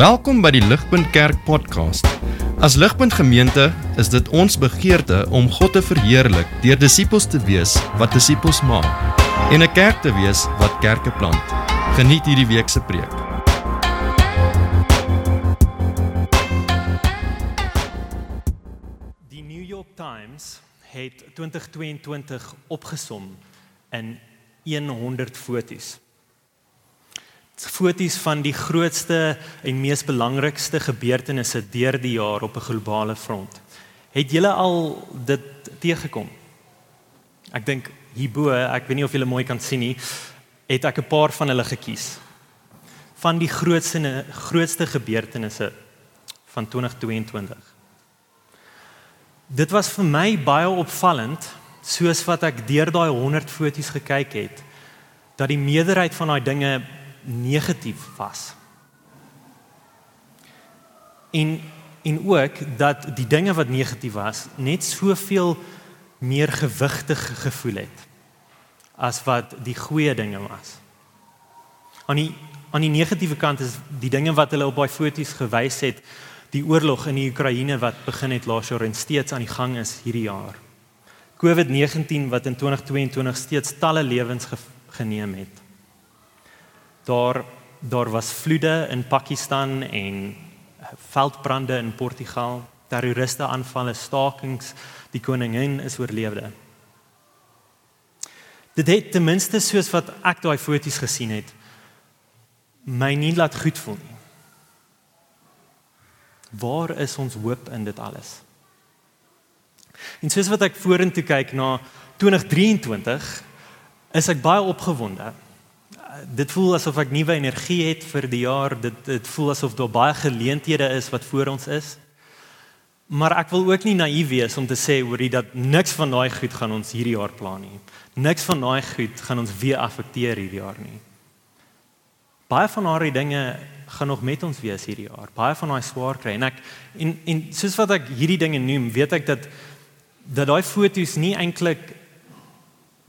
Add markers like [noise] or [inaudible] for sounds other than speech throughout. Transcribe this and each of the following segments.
Welkom by die Ligpunt Kerk podcast. As Ligpunt Gemeente is dit ons begeerte om God te verheerlik deur disippels te wees wat disippels maak en 'n kerk te wees wat kerke plant. Geniet hierdie week se preek. Die New York Times het 2022 opgesom in 100 foto's fotos van die grootste en mees belangrikste gebeurtenisse deur die jaar op 'n globale front. Het julle al dit teëgekom? Ek dink hierbo, ek weet nie of julle mooi kan sien nie, het ek 'n paar van hulle gekies. Van die grootste grootste gebeurtenisse van 2022. Dit was vir my baie opvallend soos wat ek deur daai 100 foto's gekyk het dat die meerderheid van daai dinge negatief was. En en ook dat die dinge wat negatief was net soveel meer gewigtig gevoel het as wat die goeie dinge was. Aan die aan die negatiewe kant is die dinge wat hulle op daai foto's gewys het, die oorlog in die Oekraïne wat begin het laas jaar en steeds aan die gang is hierdie jaar. COVID-19 wat in 2022 steeds talle lewens geneem het daar daar was vloede in Pakistan en veldbrande in Portugal, terroriste aanvalle, stakings, die koningin is oorlewde. Dit het ten minste soos wat ek daai foto's gesien het, my nie laat goed voel nie. Waar is ons hoop in dit alles? En soos wat ek vorentoe kyk na 2023, is ek baie opgewonde dit voel asof ek nuwe energie het vir die jaar. Dit dit voel asof daar baie geleenthede is wat voor ons is. Maar ek wil ook nie naïef wees om te sê hoorie dat niks van daai goed gaan ons hierdie jaar plan nie. Niks van daai goed gaan ons weer affekteer hierdie jaar nie. Baie van daai dinge gaan nog met ons wees hierdie jaar. Baie van daai swaar kry en ek en en soos wat ek hierdie dinge noem, weet ek dat dat daai foto's nie eintlik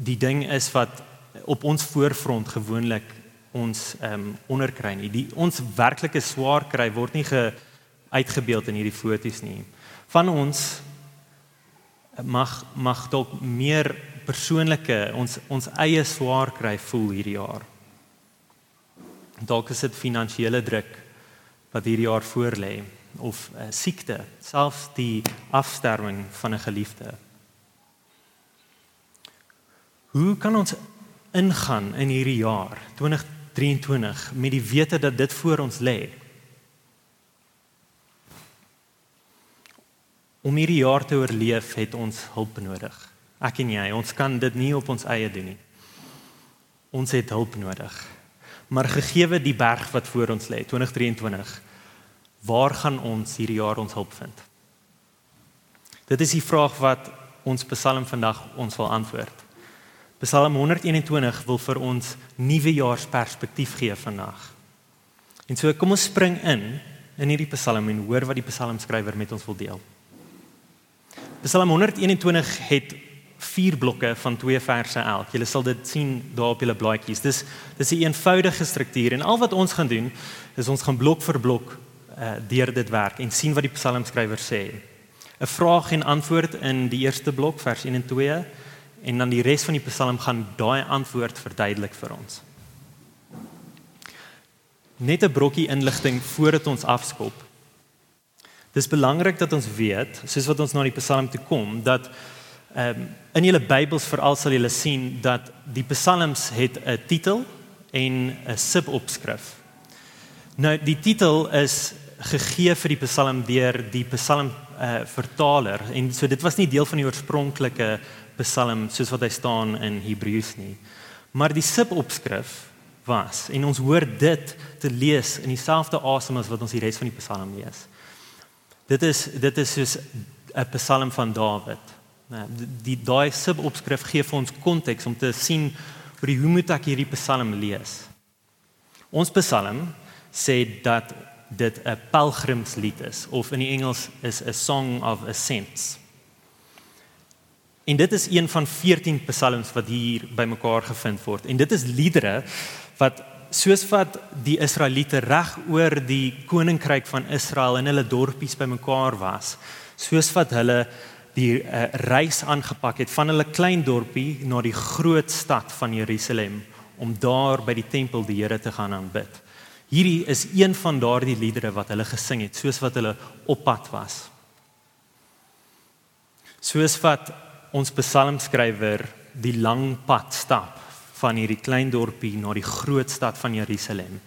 die ding is wat op ons voorfront gewoonlik ons ehm um, onderkry nie. Die ons werklike swaar kry word nie ge uitgebeeld in hierdie foto's nie. Van ons mag mag dalk meer persoonlike ons ons eie swaar kry voel hierdie jaar. Dalk is dit finansiële druk wat hierdie jaar voorlê of uh, siekte, selfs die afsterwing van 'n geliefde. Hoe kan ons ingaan in hierdie jaar 2023 met die wete dat dit voor ons lê. Om hierdie jaar te oorleef het ons hulp nodig. Ek en jy, ons kan dit nie op ons eie doen nie. Ons het hulp nodig. Maar gegeewe die berg wat voor ons lê 2023, waar gaan ons hierdie jaar ons hulp vind? Dit is die vraag wat ons Psalm vandag ons wil antwoord. Psalm 121 wil vir ons nuwejaarsperspektief gee vandag. En so kom ons spring in in hierdie Psalm en hoor wat die psalmskrywer met ons wil deel. Psalm 121 het vier blokke van twee verse elk. Jy sal dit sien daar op julle blaadjies. Dis dis 'n eenvoudige struktuur en al wat ons gaan doen is ons gaan blok vir blok uh, deur dit werk en sien wat die psalmskrywer sê. 'n Vraag en antwoord in die eerste blok vers 1 en 2 en dan die res van die Psalm gaan daai antwoord verduidelik vir ons. Net 'n brokkie inligting voordat ons afskop. Dis belangrik dat ons weet, soos wat ons na die Psalm toe kom, dat ehm um, in julle Bybels veral sal julle sien dat die Psalms het 'n titel en 'n subopskrif. Nou die titel is gegee vir die Psalm deur die Psalm uh, vertaler en so dit was nie deel van die oorspronklike Psalm soos wat hy staan in Hebreëus nie. Maar die subopskrif was en ons hoor dit te lees in dieselfde asem as wat ons die res van die Psalm lees. Dit is dit is soos 'n Psalm van Dawid. Nou, die daai subopskrif gee vir ons konteks om te sien hoe hoe moet ek hierdie Psalm lees? Ons Psalm sê dat dit 'n pelgrimslied is of in die Engels is 'n song of ascents. En dit is een van 14 psalms wat hier bymekaar gevind word. En dit is liedere wat soos wat die Israeliete reg oor die koninkryk van Israel en hulle dorpies bymekaar was, soos wat hulle die uh, reis aangepak het van hulle klein dorpie na die groot stad van Jerusalem om daar by die tempel die Here te gaan aanbid. Hierdie is een van daardie liedere wat hulle gesing het soos wat hulle op pad was. Soos wat ons psalmskrywer die lang pad stap van hierdie klein dorpie na die groot stad van Jerusalem.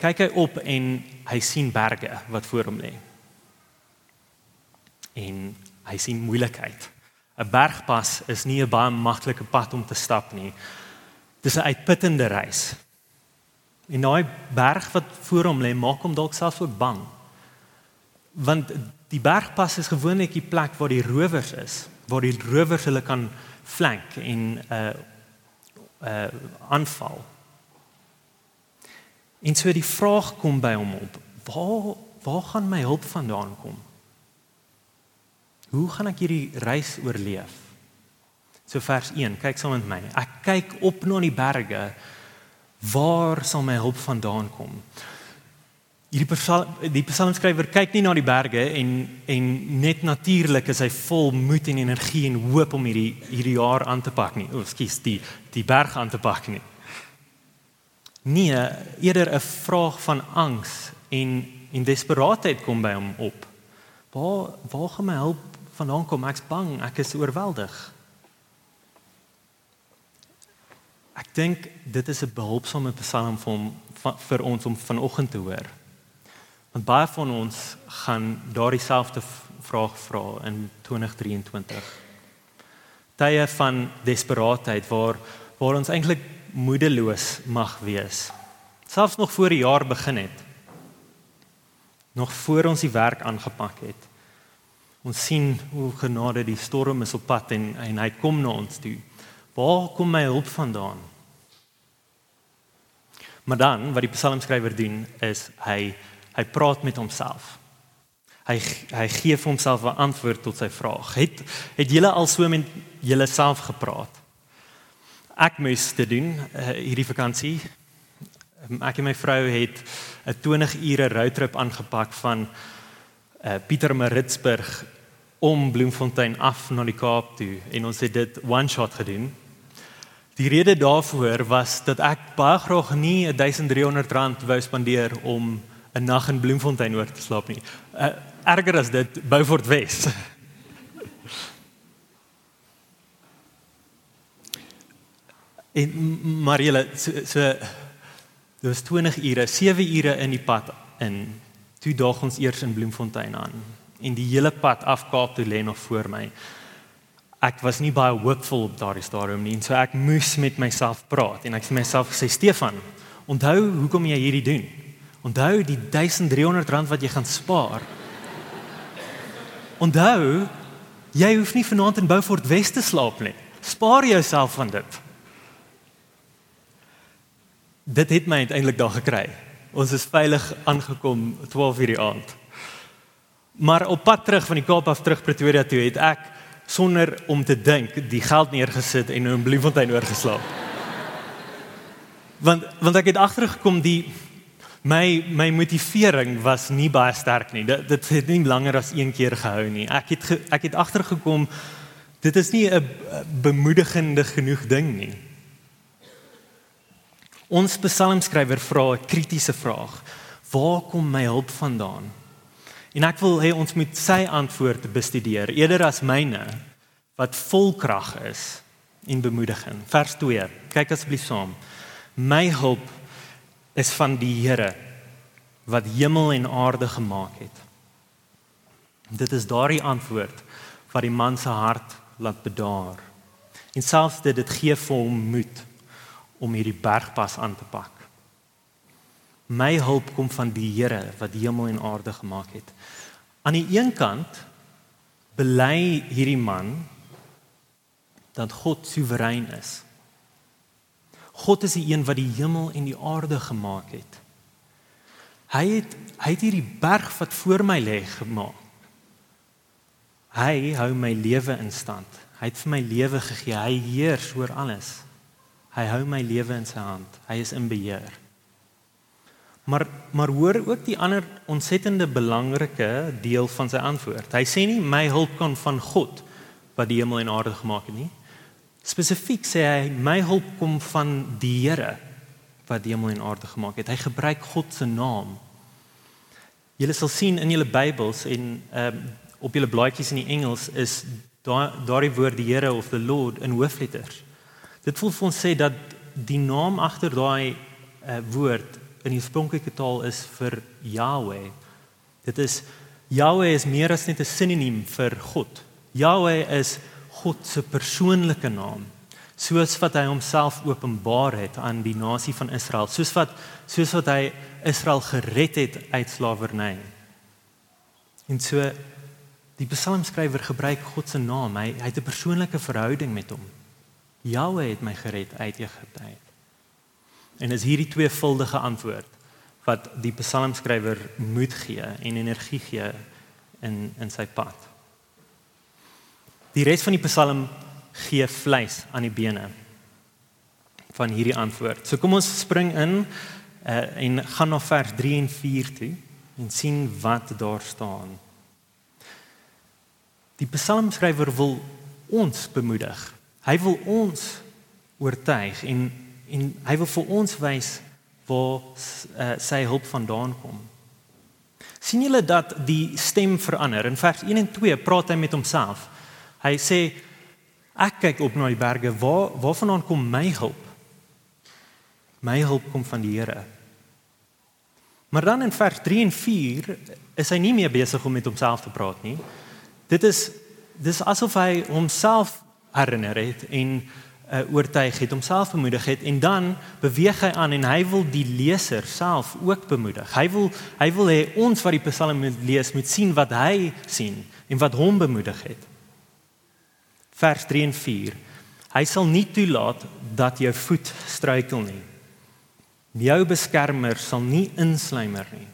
Kyk hy op en hy sien berge wat voor hom lê. En hy sien moeilikheid. 'n Bergpas is nie 'n baie maklike pad om te stap nie. Dis 'n uitputtende reis. En daai berg wat voor hom lê, maak hom dalk selfs ook bang. Want die bergpas is gewoonlik die plek waar die rowers is, waar die rowers hulle kan flank en uh uh aanval. En so die vraag kom by hom op: Waar waar gaan my hulp vandaan kom? Hoe gaan ek hierdie reis oorleef? So vers 1, kyk saam met my. Ek kyk op na die berge. Waar sal my hulp vandaan kom? Hierdie psalm die psalmskrywer kyk nie na die berge en en net natuurlik is hy vol moed en energie en hoop om hierdie hierdie jaar aan te pak nie. O, skus, die die berg aan te pak nie. Nee, eerder 'n vraag van angs en en desperaatheid kom by hom op. Waar waar gaan my hulp vandaan kom? Ek's bang, ek is oorweldig. Ek dink dit is 'n behulpsame psalm vir hom vir ons om vanoggend te hoor. Want baie van ons gaan daardie selfde vraag vra in 2023. Tye van desperaatheid waar waar ons eintlik moedeloos mag wees. Selfs nog voor die jaar begin het. Nog voor ons die werk aangepak het. Ons sien hoe genade die storm is op pad en en hy kom na ons toe. Waar kom my hulp vandaan? Maar dan wat die psalmskrywer doen is hy hy praat met homself. Hy hy gee vir homself 'n antwoord tot sy vraag. Het het julle al so met julle self gepraat? Ek moes dit doen uh, hierdie vakansie. Ek en my vrou het 'n 20 ure roadtrip aangepak van uh, Pietermaritzburg om Bloemfontein af na die Kaap toe en ons het dit one shot gedoen. Die rede daarvoor was dat ek baie graag nie 1300 rand wou spandeer om 'n nag in Bloemfontein oor te slaap nie. Uh, erger as dit Beaufort Wes. [laughs] en Marielle so, so dit was 20 ure, 7 ure in die pad in. Toe daag ons eers in Bloemfontein aan en die hele pad af Kaap toe lê nog voor my. Ek was nie baie hoopvol op daardie stadium nie, so ek moes met myself praat en ek het myself gesê Stefan, onthou hoekom jy hierdie doen. Onthou die 1300 rand wat jy gaan spaar. Onthou, jy hoef nie vanaand in Beaufort Wes te slaap nie. Spaar jouself van dit. Dit het my uiteindelik daar gekry. Ons is veilig aangekom 12:00 die aand. Maar op pad terug van die Kaap af terug Pretoria toe het ek sonder om te dink die geld neergesit en in Bloemfontein oorgeslaap. Want want ek het agtergekom die my my motivering was nie baie sterk nie. Dit dit het nie langer as een keer gehou nie. Ek het ge, ek het agtergekom dit is nie 'n bemoedigende genoeg ding nie. Ons psalmskrywer vra 'n kritiese vraag. Waar kom my hulp vandaan? En ek wil hê ons moet sy antwoord bestudeer eerder as myne wat vol krag is en bemoediging. Vers 2. Kyk asseblief saam. My hulp is van die Here wat hemel en aarde gemaak het. Dit is daardie antwoord wat die man se hart laat bedaar. En selfs dit dit gee vir hom moed om hierdie bergpas aan te pak. My hulp kom van die Here wat hemel en aarde gemaak het. Aan die een kant bely hierdie man dat God soewerein is. God is die een wat die hemel en die aarde gemaak het. Hy het hy het hierdie berg wat voor my lê gemaak. Hy hou my lewe in stand. Hy het vir my lewe gegee. Hy heers oor alles. Hy hou my lewe in sy hand. Hy is in beheer. Maar maar hoor ook die ander ontsettende belangrike deel van sy antwoord. Hy sê nie my hulp kom van God wat die hemel en aarde gemaak het nie. Spesifiek sê hy my hulp kom van die Here wat die hemel en aarde gemaak het. Hy gebruik God se naam. Julle sal sien in julle Bybels en ehm um, op julle blaadjies in die Engels is daai daardie woord die Here of the Lord in hoofletters. Dit voel vir ons sê dat die naam agter daai uh, woord in die oorspronklike taal is vir Yahweh. Dit is Yahweh is meer as net 'n sinoniem vir God. Yahweh is God se persoonlike naam soos wat hy homself openbaar het aan die nasie van Israel soos wat soos wat hy Israel gered het uit slawerny en so die psalmskrywer gebruik God se naam. Hy hy het 'n persoonlike verhouding met hom. Jahwe het my gered uit Egipte uit. En is hierdie tweevuldige antwoord wat die psalmskrywer moed gee en energie gee in in sy pad die res van die psalm gee vleis aan die bene van hierdie antwoord. So kom ons spring in uh, en gaan na vers 3 en 4 toe en sien wat daar staan. Die psalmskrywer wil ons bemoedig. Hy wil ons oortuig en en hy wil vir ons wys waar uh, sy hulp vandaan kom. sien julle dat die stem verander? In vers 1 en 2 praat hy met homself. Hy sê Ek kyk op na die berge, waar waarvandaan kom my hulp? My hulp kom van die Here. Maar dan in vers 3 en 4 is hy nie meer besig om met homself te praat nie. Dit is dis asof hy homself herinner het en uh, oortuig het, homself bemoedig het en dan beweeg hy aan en hy wil die leser self ook bemoedig. Hy wil hy wil hê ons wat die Psalm moet lees moet sien wat hy sien en wat hom bemoedig het vers 3 en 4. Hy sal nie toelaat dat jou voet struikel nie. Jou beskermer sal nie insluimer nie.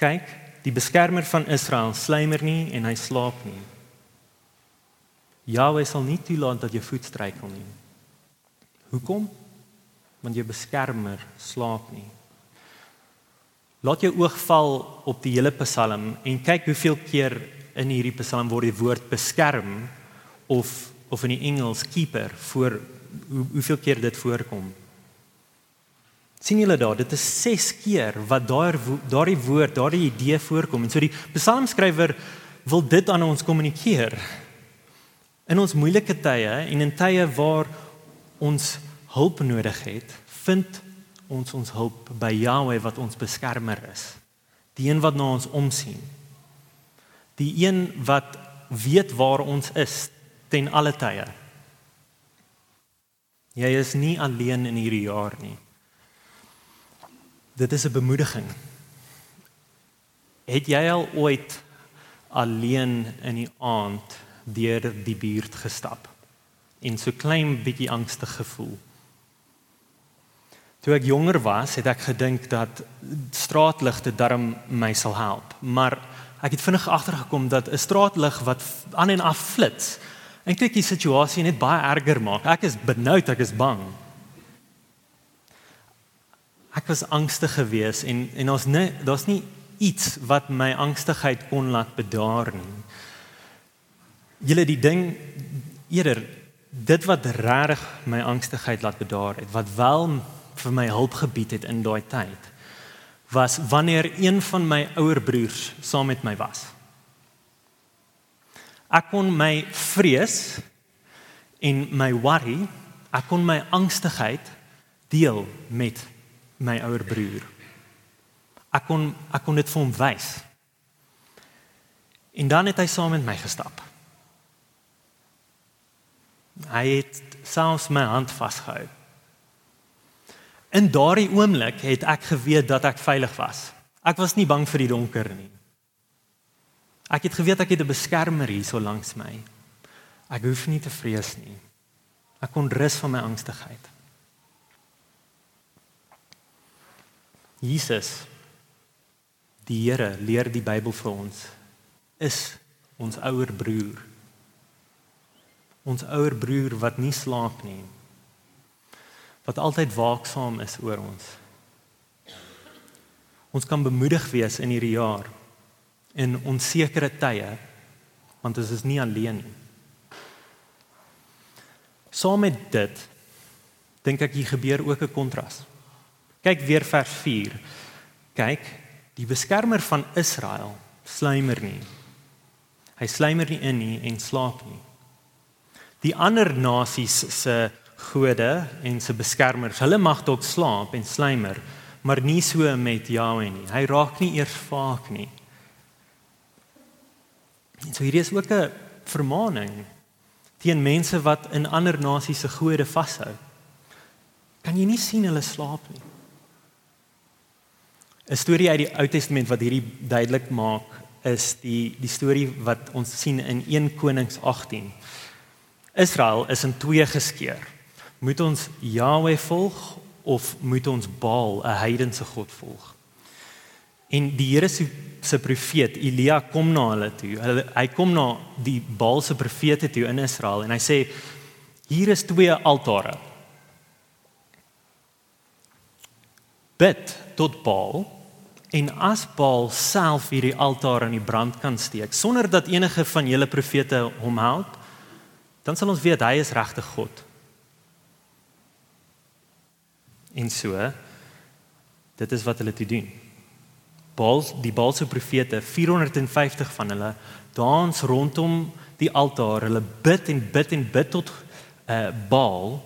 Kyk, die beskermer van Israel sluimer nie en hy slaap nie. Jahwe sal nie toelaat dat jou voet struikel nie. Hoekom? Want jou beskermer slaap nie. Laat jou oog val op die hele Psalm en kyk hoeveel keer in hierdie Psalm word die woord beskerm of of in die Engels keeper voor hoe, hoeveel keer dit voorkom. sien julle daar, dit is 6 keer wat daar daardie woord, daardie idee voorkom. En so die psalmskrywer wil dit aan ons kommunikeer. In ons moeilike tye en in tye waar ons hulp nodig het, vind ons ons hulp by Jahweh wat ons beskermer is. Die een wat na ons omsien. Die een wat weet waar ons is ten alle tye. Jy is nie alleen in hierdie jaar nie. Dit is 'n bemoediging. Het jy al ooit alleen in die aand deur die buurt gestap en so klein bietjie angstig gevoel? Toe ek jonger was, het ek gedink dat straatligte darm my sal help, maar ek het vinnig agtergekom dat 'n straatlig wat aan en af flits eintlik die situasie net baie erger maak. Ek is benoud, ek is bang. Ek was angstig geweest en en ons nee, daar's nie iets wat my angstigheid kon laat bedaar nie. Julle die ding eerder dit wat regtig my angstigheid laat bedaar het, wat wel vir my hulp gebied het in daai tyd, was wanneer een van my ouer broers saam met my was. Ek kon my vrees en my worry, ek kon my angstigheid deel met my ouer broer. Ek kon ek kon dit vir hom wys. En dan het hy saam met my gestap. Hy het selfs my hand vasgehou. In daardie oomblik het ek geweet dat ek veilig was. Ek was nie bang vir die donker nie. Ek het geweet ek het 'n beskermer hier so langs my. Ek hoef nie te vrees nie. Ek kon rus van my angstigheid. Jesus die Here leer die Bybel vir ons is ons ouer broer. Ons ouer broer wat nie slaap nie. wat altyd waaksaam is oor ons. Ons kan bemoedig wees in hierdie jaar in onsekere tye want ons is nie alleen nie. Saam met dit dink ek hier gebeur ook 'n kontras. Kyk weer vers 4. Kyk, die beskermer van Israel slymer nie. Hy slymer nie in nie en slaap nie. Die ander nasies se gode en se beskermers, hulle mag dalk slaap en slymer, maar nie so met Jahwe nie. Hy raak nie eers vaak nie. En so hierdie is ook 'n vermaaning teen mense wat in ander nasies se gode vashou. Kan jy nie sien hulle slaap nie? 'n Storie uit die Ou Testament wat hierdie duidelik maak is die die storie wat ons sien in 1 Konings 18. Israel is in twee geskeur. Moet ons Jahwe volg of moet ons Baal, 'n heidense god volg? En die Here se se profeet Elia kom na hulle toe. Hy, hy kom na die Baal se profete toe in Israel en hy sê hier is twee altare. Bid tot Baal en as Baal self hierdie altaar aan die brand kan steek sonder dat enige van julle profete hom help, dan sal ons weet hy is regte God. En so dit is wat hulle te doen. Baal die Baalse profete 450 van hulle dans rondom die altaar. Hulle bid en bid en bid tot uh Baal.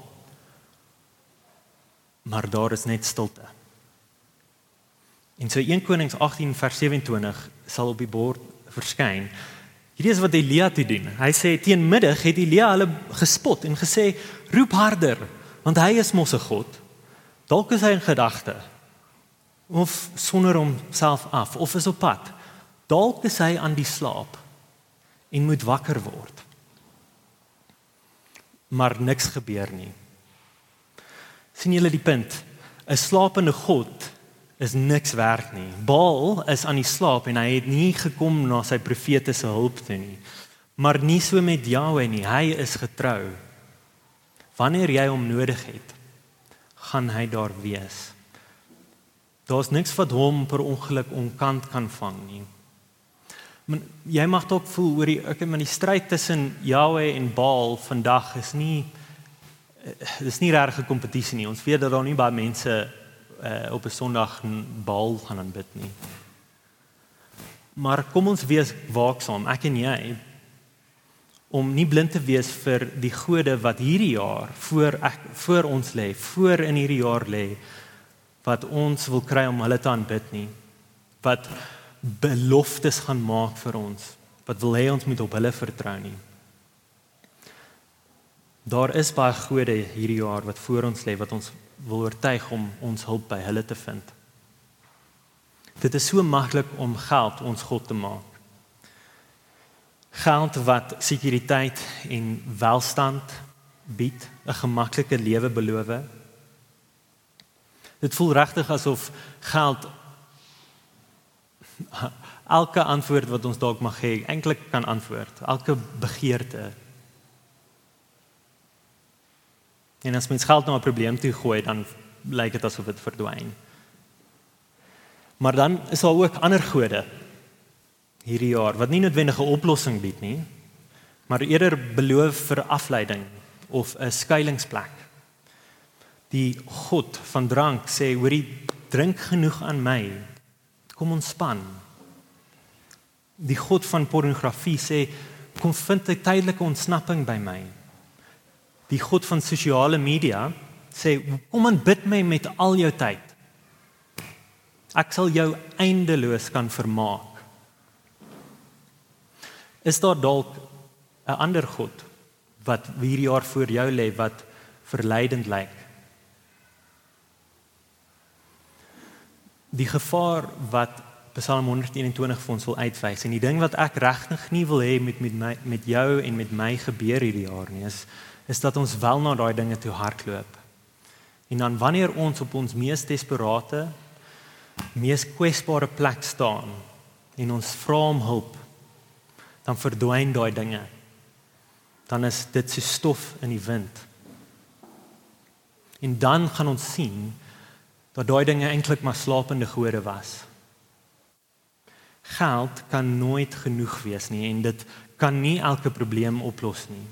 Maar daar is net stilte. In so 1 Konings 18 vers 27 sal op die bord verskyn. Hierdie is wat Elia toe doen. Hy sê teen middag het Elia hulle gespot en gesê roep harder want hy is mos 'n god. Dalk is hy in gedagte of sonder homself af of is op pad. Dalk is hy aan die slaap en moet wakker word. Maar niks gebeur nie. sien julle die punt? 'n Slapende God is niks werd nie. Baal is aan die slaap en hy het nie gekom na sy profete se hulp toe nie. Maar nie so met Jahwe nie. Hy is getrou. Wanneer jy hom nodig het, gaan hy daar wees. Daar's niks wat hom per ongeluk onkant kan vang nie. Maar jy mag dalk voel oor die ek in die stryd tussen Jahwe en Baal vandag is nie eh, dis nie regtig 'n kompetisie nie. Ons weet dat daar nie baie mense uh, op 'n Sondag Baal gaan aanbid nie. Maar kom ons wees waaksaam, ek en jy, om nie blind te wees vir die gode wat hierdie jaar voor ek voor ons lê, voor in hierdie jaar lê wat ons wil kry om hulle te aanbid nie. Wat beloftes gaan maak vir ons. Wat wil hê ons moet op hulle vertrou nie. Daar is baie gode hierdie jaar wat voor ons lê wat ons wil oortuig om ons hulp by hulle te vind. Dit is so maklik om geld ons God te maak. Geld wat sekuriteit en welstand bied, 'n gemaklike lewe beloof, Dit voel regtig asof geld [laughs] elke antwoord wat ons dalk mag hê, eintlik kan antwoord, elke begeerte. En as mens geld na 'n probleem toe gooi, dan lyk dit asof dit verdwyn. Maar dan is daar ook ander gode hierdie jaar wat nie noodwendig 'n oplossing bied nie, maar eerder beloof vir afleiding of 'n skuilingsplek die god van drank sê hoorie drink genoeg aan my. Kom ontspan. Die god van pornografie sê kom vind 'n tydelike ontsnapping by my. Die god van sosiale media sê kom en bid my met al jou tyd. Ek sal jou eindeloos kan vermaak. Is daar dalk 'n ander god wat hierdie jaar voor jou lê wat verleidend lyk die gevaar wat Psalm 121 vir ons wil uitwys en die ding wat ek regtig nie wil hê met met my met jou en met my gebeur hierdie jaar nie is is dat ons wel na daai dinge toe hardloop. En dan wanneer ons op ons mees desperate, mees kwesbare plek staan en ons vra om hulp, dan verdwyn daai dinge. Dan is dit so stof in die wind. En dan gaan ons sien dat daai dinge eintlik maar slapende gode was. Geld kan nooit genoeg wees nie en dit kan nie elke probleem oplos nie.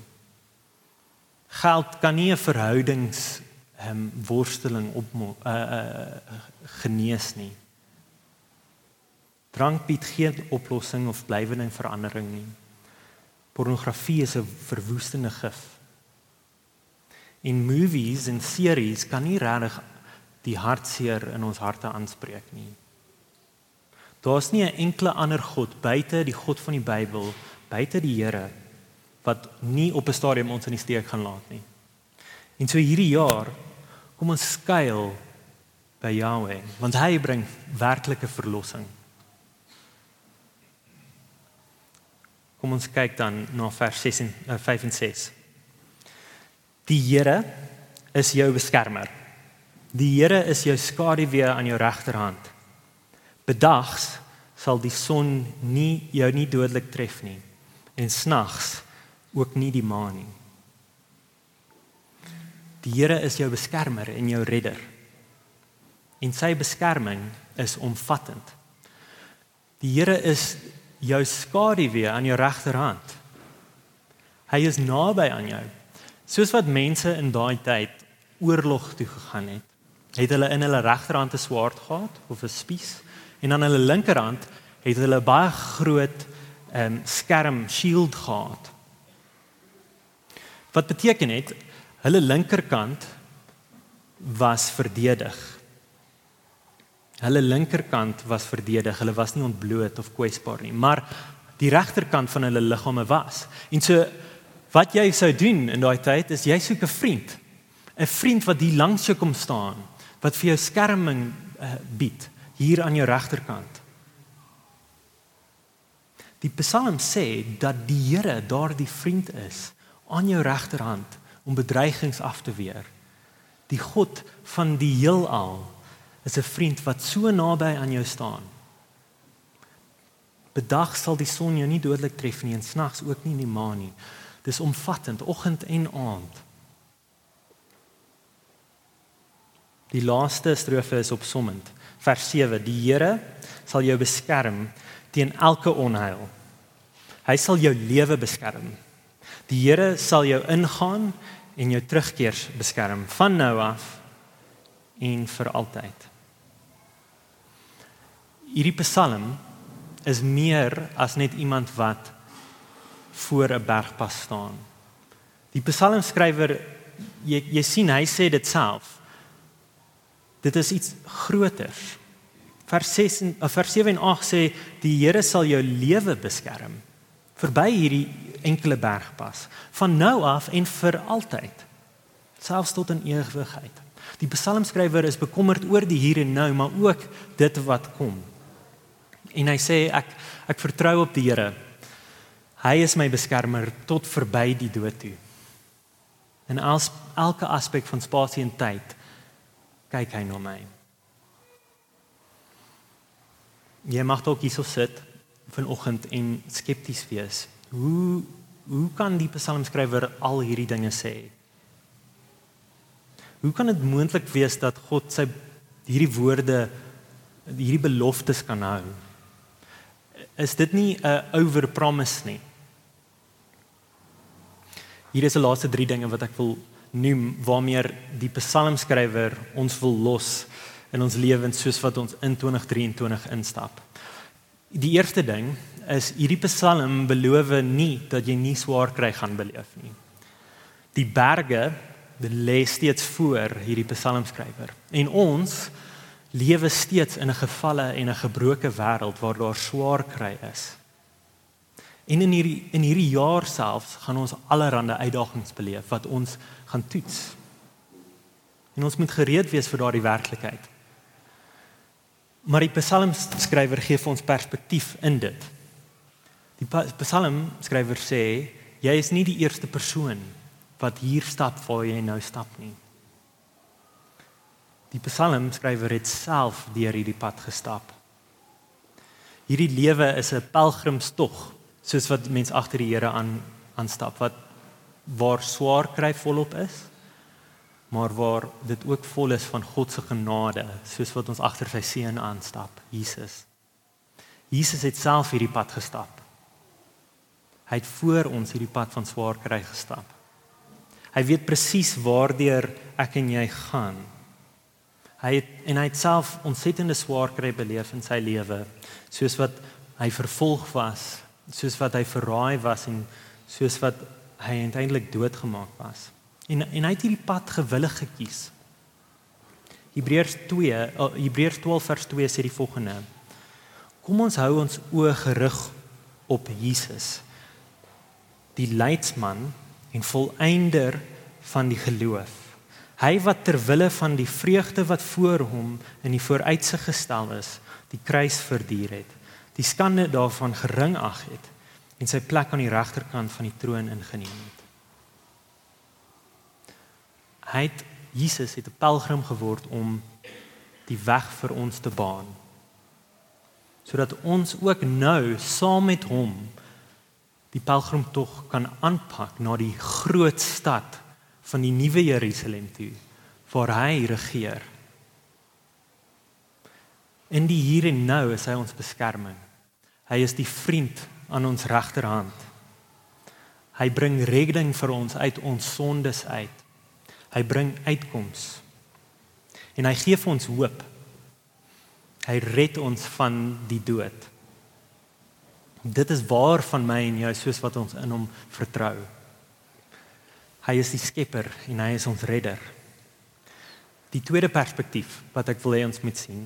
Geld kan nie 'n verhoudings ehm um, worsteling op uh, uh, genees nie. Drank bied geen oplossing of blywende verandering nie. Pornografie is 'n verwoestende gif. In movies en series kan nie regtig die hartseer in ons harte aanspreek nie. Daar's nie 'n enkele ander god buite die God van die Bybel, buite die Here wat nie op 'n stadium ons in die steek gaan laat nie. En so hierdie jaar kom ons skuil by Yahweh, want hy bring werklike verlossing. Kom ons kyk dan na vers 6 en uh, 5 en 6. Die Here is jou beskermer. Die Here is jou skaduwee aan jou regterhand. Bedags sal die son nie jou nie dodelik tref nie en snags ook nie die maan nie. Die Here is jou beskermer en jou redder. En sy beskerming is omvattend. Die Here is jou skaduwee aan jou regterhand. Hy is naby aan jou. Soos wat mense in daai tyd oorlog toe gegaan het, het hulle in hulle regterhand 'n swaard gehad of 'n spies en aan hulle linkerhand het hulle baie groot um, skerm shield gehad. Wat beteken dit? Hulle linkerkant was verdedig Hulle linkerkant was verdedig. Hulle was nie ontbloot of kwesbaar nie, maar die regterkant van hulle liggame was. En so wat jy sou doen in daai tyd is jy soek 'n vriend. 'n Vriend wat hier langs jou kom staan, wat vir jou skerming uh, bied hier aan jou regterkant. Die Psalm sê dat die Here daardie vriend is aan jou regterhand om bedreigings af te weer. Die God van die heelal is 'n vriend wat so naby aan jou staan. Bedag sal die son jou nie dodelik tref nie en snags ook nie die maan nie. Dis omvattend, oggend en aand. Die laaste strofe is opsommend. Vers 7: Die Here sal jou beskerm teen elke onheil. Hy sal jou lewe beskerm. Die Here sal jou ingaan en jou terugkeers beskerm van nou af en vir altyd hierdie Psalm is meer as net iemand wat voor 'n bergpas staan. Die psalmskrywer jy jy sien hy sê dit self. Dit is iets groters. Vers 6 en eh, vers 7 en 8 sê die Here sal jou lewe beskerm verby hierdie enkele bergpas van nou af en vir altyd selfs tot in ewigheid. Die psalmskrywer is bekommerd oor die hier en nou, maar ook dit wat kom. En hy sê ek ek vertrou op die Here. Hy is my beskermer tot verby die dood toe. En als elke aspek van spasie en tyd kyk hy na my. Jy mag dalk hierso sit vanoggend en skepties wees. Hoe hoe kan die psalmskrywer al hierdie dinge sê? Hoe kan dit moontlik wees dat God sy hierdie woorde hierdie beloftes kan hou? is dit nie 'n overpromise nie. Hier is die laaste 3 dinge wat ek wil noem waarmee die psalmskrywer ons wil los in ons lewens soos wat ons in 2023 instap. Die eerste ding is hierdie psalm beloof nie dat jy nie swaar kry gaan beleef nie. Die berge lê steeds voor hierdie psalmskrywer en ons lewe steeds in 'n gefalle en 'n gebroke wêreld waar daar swaar kry is. En in hierdie in hierdie jaar self gaan ons allerlei uitdagings beleef wat ons gaan toets. En ons moet gereed wees vir daardie werklikheid. Maar die psalmskrywer gee vir ons perspektief in dit. Die psalmskrywer sê jy is nie die eerste persoon wat hier stap waar jy nou stap nie. Die psalmskrywer het self deur hierdie pad gestap. Hierdie lewe is 'n pelgrimstog, soos wat mens agter die Here aan aanstap wat waar swaar kry volop is, maar waar dit ook vol is van God se genade, soos wat ons agter sy seun aanstap, Jesus. Jesus het self hierdie pad gestap. Hy het voor ons hierdie pad van swaar kry gestap. Hy weet presies waardeur ek en jy gaan. Hy het en hy het self ontsettende swaar kry beleef in sy lewe, soos wat hy vervolg was, soos wat hy verraai was en soos wat hy uiteindelik doodgemaak was. En en hy het hierdie pad gewillig gekies. Hebreërs 2, oh, Hebreërs 12 vers 2 sê die volgende: Kom ons hou ons oë gerig op Jesus, die leidsman en volëinder van die geloof. Hy wat ter wille van die vreugde wat voor hom in die vooruitsig gestel is, die kruis verduur het, die skande daarvan gering ag het en sy plek aan die regterkant van die troon ingeneem het. Hy het Jesus het 'n pelgrim geword om die weg vir ons te baan. Sodat ons ook nou saam met hom die pelgrimtog kan aanpak na die groot stad van die nuwe Jerusalem toe waar hy regeer. In die hier en nou is hy ons beskerming. Hy is die vriend aan ons regterhand. Hy bring redding vir ons uit ons sondes uit. Hy bring uitkoms. En hy gee vir ons hoop. Hy red ons van die dood. Dit is waar van my en jou soos wat ons in hom vertrou. Hy is die skepper en hy is ons redder. Die tweede perspektief wat ek wil hê ons moet sien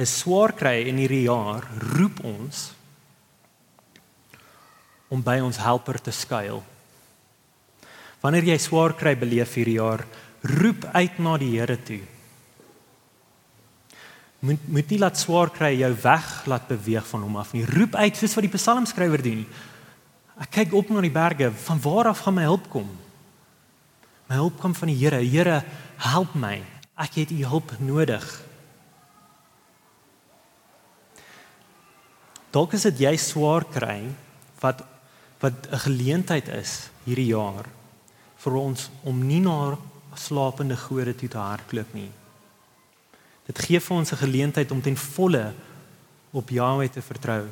is swaar kry in hierdie jaar roep ons om by ons helper te skuil. Wanneer jy swaar kry beleef hierdie jaar, roep uit na die Here toe. Moet moet nie laat swaar kry jou weg laat beweeg van hom af nie. Roep uit soos wat die psalmskrywer doen. Ek kyk op na die berge, van waar af gaan my hulp kom? My hulp kom van die Here. Here, help my. Ek het u hulp nodig. Dalk is dit jy swaar kry wat wat 'n geleentheid is hierdie jaar vir ons om nie na slapende gode toe te hardloop nie. Dit gee vir ons 'n geleentheid om ten volle op Jahwe te vertrou.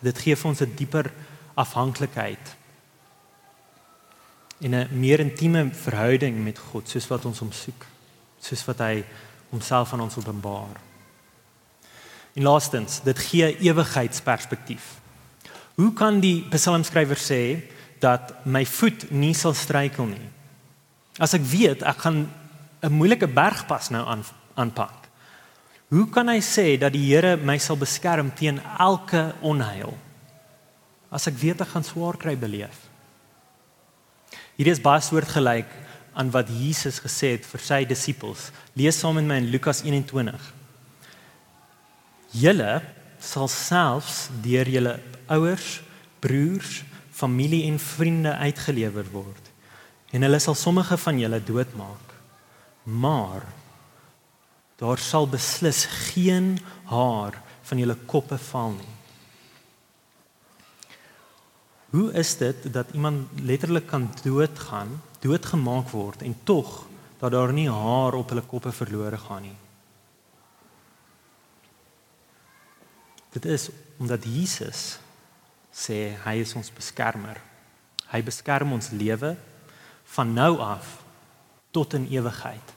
Dit gee vir ons 'n dieper afhanklikheid in 'n meer intieme verhouding met God soos wat ons hom soek, soos wat hy homself aan ons openbaar. En laastens, dit gee ewigheidsperspektief. Hoe kan die psalmskrywer sê dat my voet nie sal struikel nie? As ek weet ek gaan 'n moeilike bergpas nou aan aanpak. Hoe kan hy sê dat die Here my sal beskerm teen elke onheil? As ek weet ek gaan swaar kry beleef. Hierdie is baie soortgelyk aan wat Jesus gesê het vir sy disippels. Lees saam met my in Lukas 21. Julle sal selfs deur julle ouers, broers, familie en vriende uitgelewer word. En hulle sal sommige van julle doodmaak. Maar daar sal beslis geen haar van julle koppe val nie. Hoe is dit dat iemand letterlik kan doodgaan, doodgemaak word en tog dat daar nie haar op hulle koppe verlore gaan nie? Dit is omdat Jesus sê hy is ons beskermer. Hy beskerm ons lewe van nou af tot in ewigheid.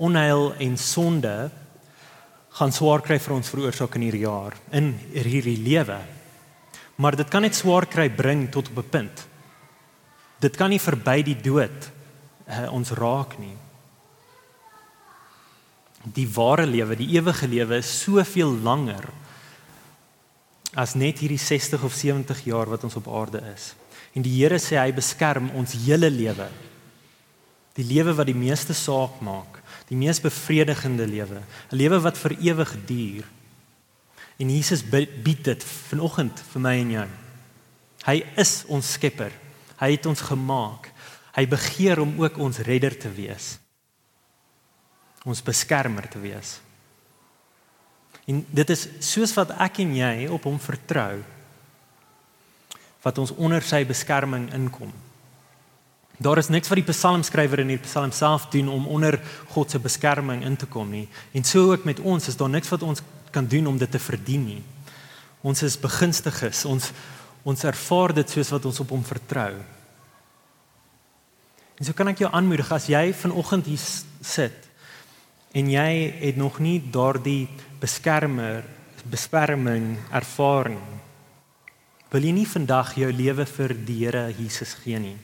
Onheil en sonde gaan swaar kry vir ons veroorsaak in hierdie jaar in hierdie lewe. Maar dit kan net swaar kry bring tot op 'n punt. Dit kan nie verby die dood uh, ons raak nie. Die ware lewe, die ewige lewe is soveel langer as net hierdie 60 of 70 jaar wat ons op aarde is. En die Here sê hy beskerm ons hele lewe. Die lewe wat die meeste saak maak, die mees bevredigende lewe, 'n lewe wat vir ewig duur. En Jesus bied dit vanoggend vir my en jou. Hy is ons skepper. Hy het ons gemaak. Hy begeer om ook ons redder te wees. Ons beskermer te wees. En dit is soos wat ek en jy op hom vertrou wat ons onder sy beskerming inkom. Daar is niks wat die psalmskrywer in die psalm self doen om onder God se beskerming in te kom nie. En so ook met ons, is daar niks wat ons kan doen om dit te verdien nie. Ons is begunstiges. Ons ons ervaar dit soos wat ons op hom vertrou. En so kan ek jou aanmoedig as jy vanoggend hier sit en jy het nog nie daardie beskermer beskerming ervaar nie. Wil jy nie vandag jou lewe vir die Here Jesus gee nie?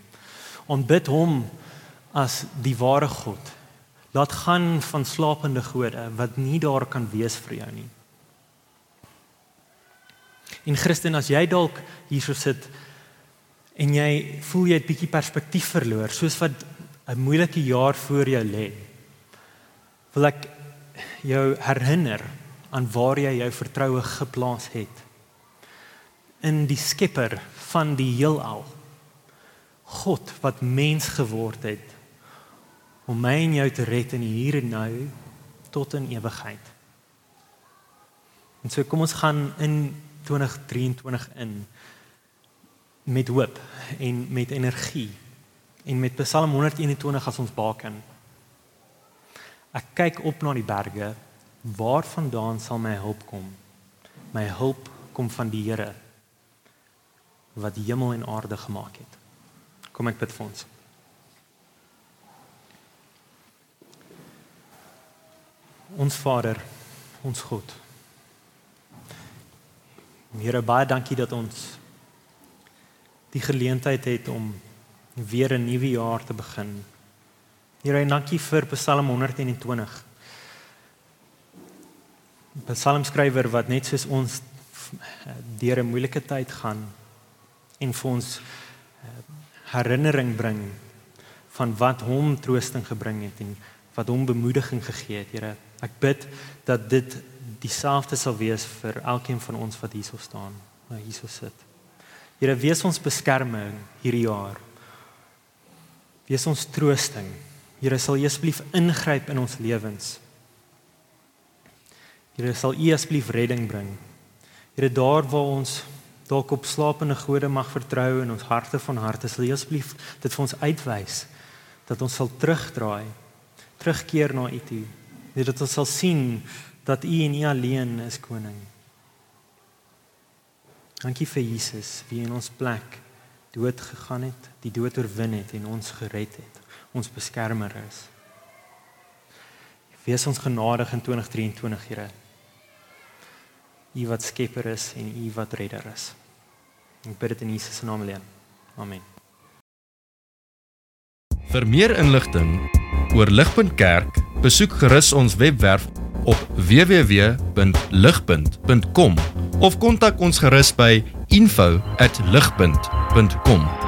Ontbid hom as die ware God. Laat gaan van slapende gode wat nie daar kan wees vir jou nie. En Christen, as jy dalk hierso sit en jy voel jy het bietjie perspektief verloor, soos wat 'n moeilike jaar voor jou lê, wil ek jou herinner aan waar jy jou vertroue geplaas het. In die Skepper van die heelal. God wat mens geword het om my en jou te red in hier en nou tot in ewigheid. En so kom ons gaan in 2023 in met hoop en met energie en met Psalm 121 as ons baken. Ek kyk op na die berge, waarvandaan sal my hulp kom? My hulp kom van die Here wat die hemel en aarde gemaak het. Kom ek bid vir ons. Ons Vader, ons God. Here baie dankie dat ons die geleentheid het om weer 'n nuwe jaar te begin. Here, dankie vir Psalm 120. Psalmskrywer wat net soos ons deur 'n moeilike tyd gaan en vir ons herinnering bring van wat hom troosting gebring het en wat hom bemoediging gegee het, Here. Ek bid dat dit dieselfde sal wees vir elkeen van ons wat hierso staan, waar hierso sit. Here, wees ons beskerming hierdie jaar. Wees ons troosting. Here, sal U asseblief ingryp in ons lewens. Here, sal U asseblief redding bring. Here, daar waar ons dalk op slapende gode mag vertrou in ons harte van harte sal asseblief dit vir ons uitwys dat ons sal terugdraai terugkeer na U toe dat ons sal sien dat U en U alleen is koning Dankie vir Jesus wie in ons plek dood gegaan het die dood oorwin het en ons gered het ons beskermer is Wees ons genadig in 2023 Here U wat skepper is en U wat redder is. Ek bid dit in Jesus se naam alleen. Amen. Vir meer inligting oor Ligpunt Kerk, besoek gerus ons webwerf op www.ligpunt.com of kontak ons gerus by info@ligpunt.com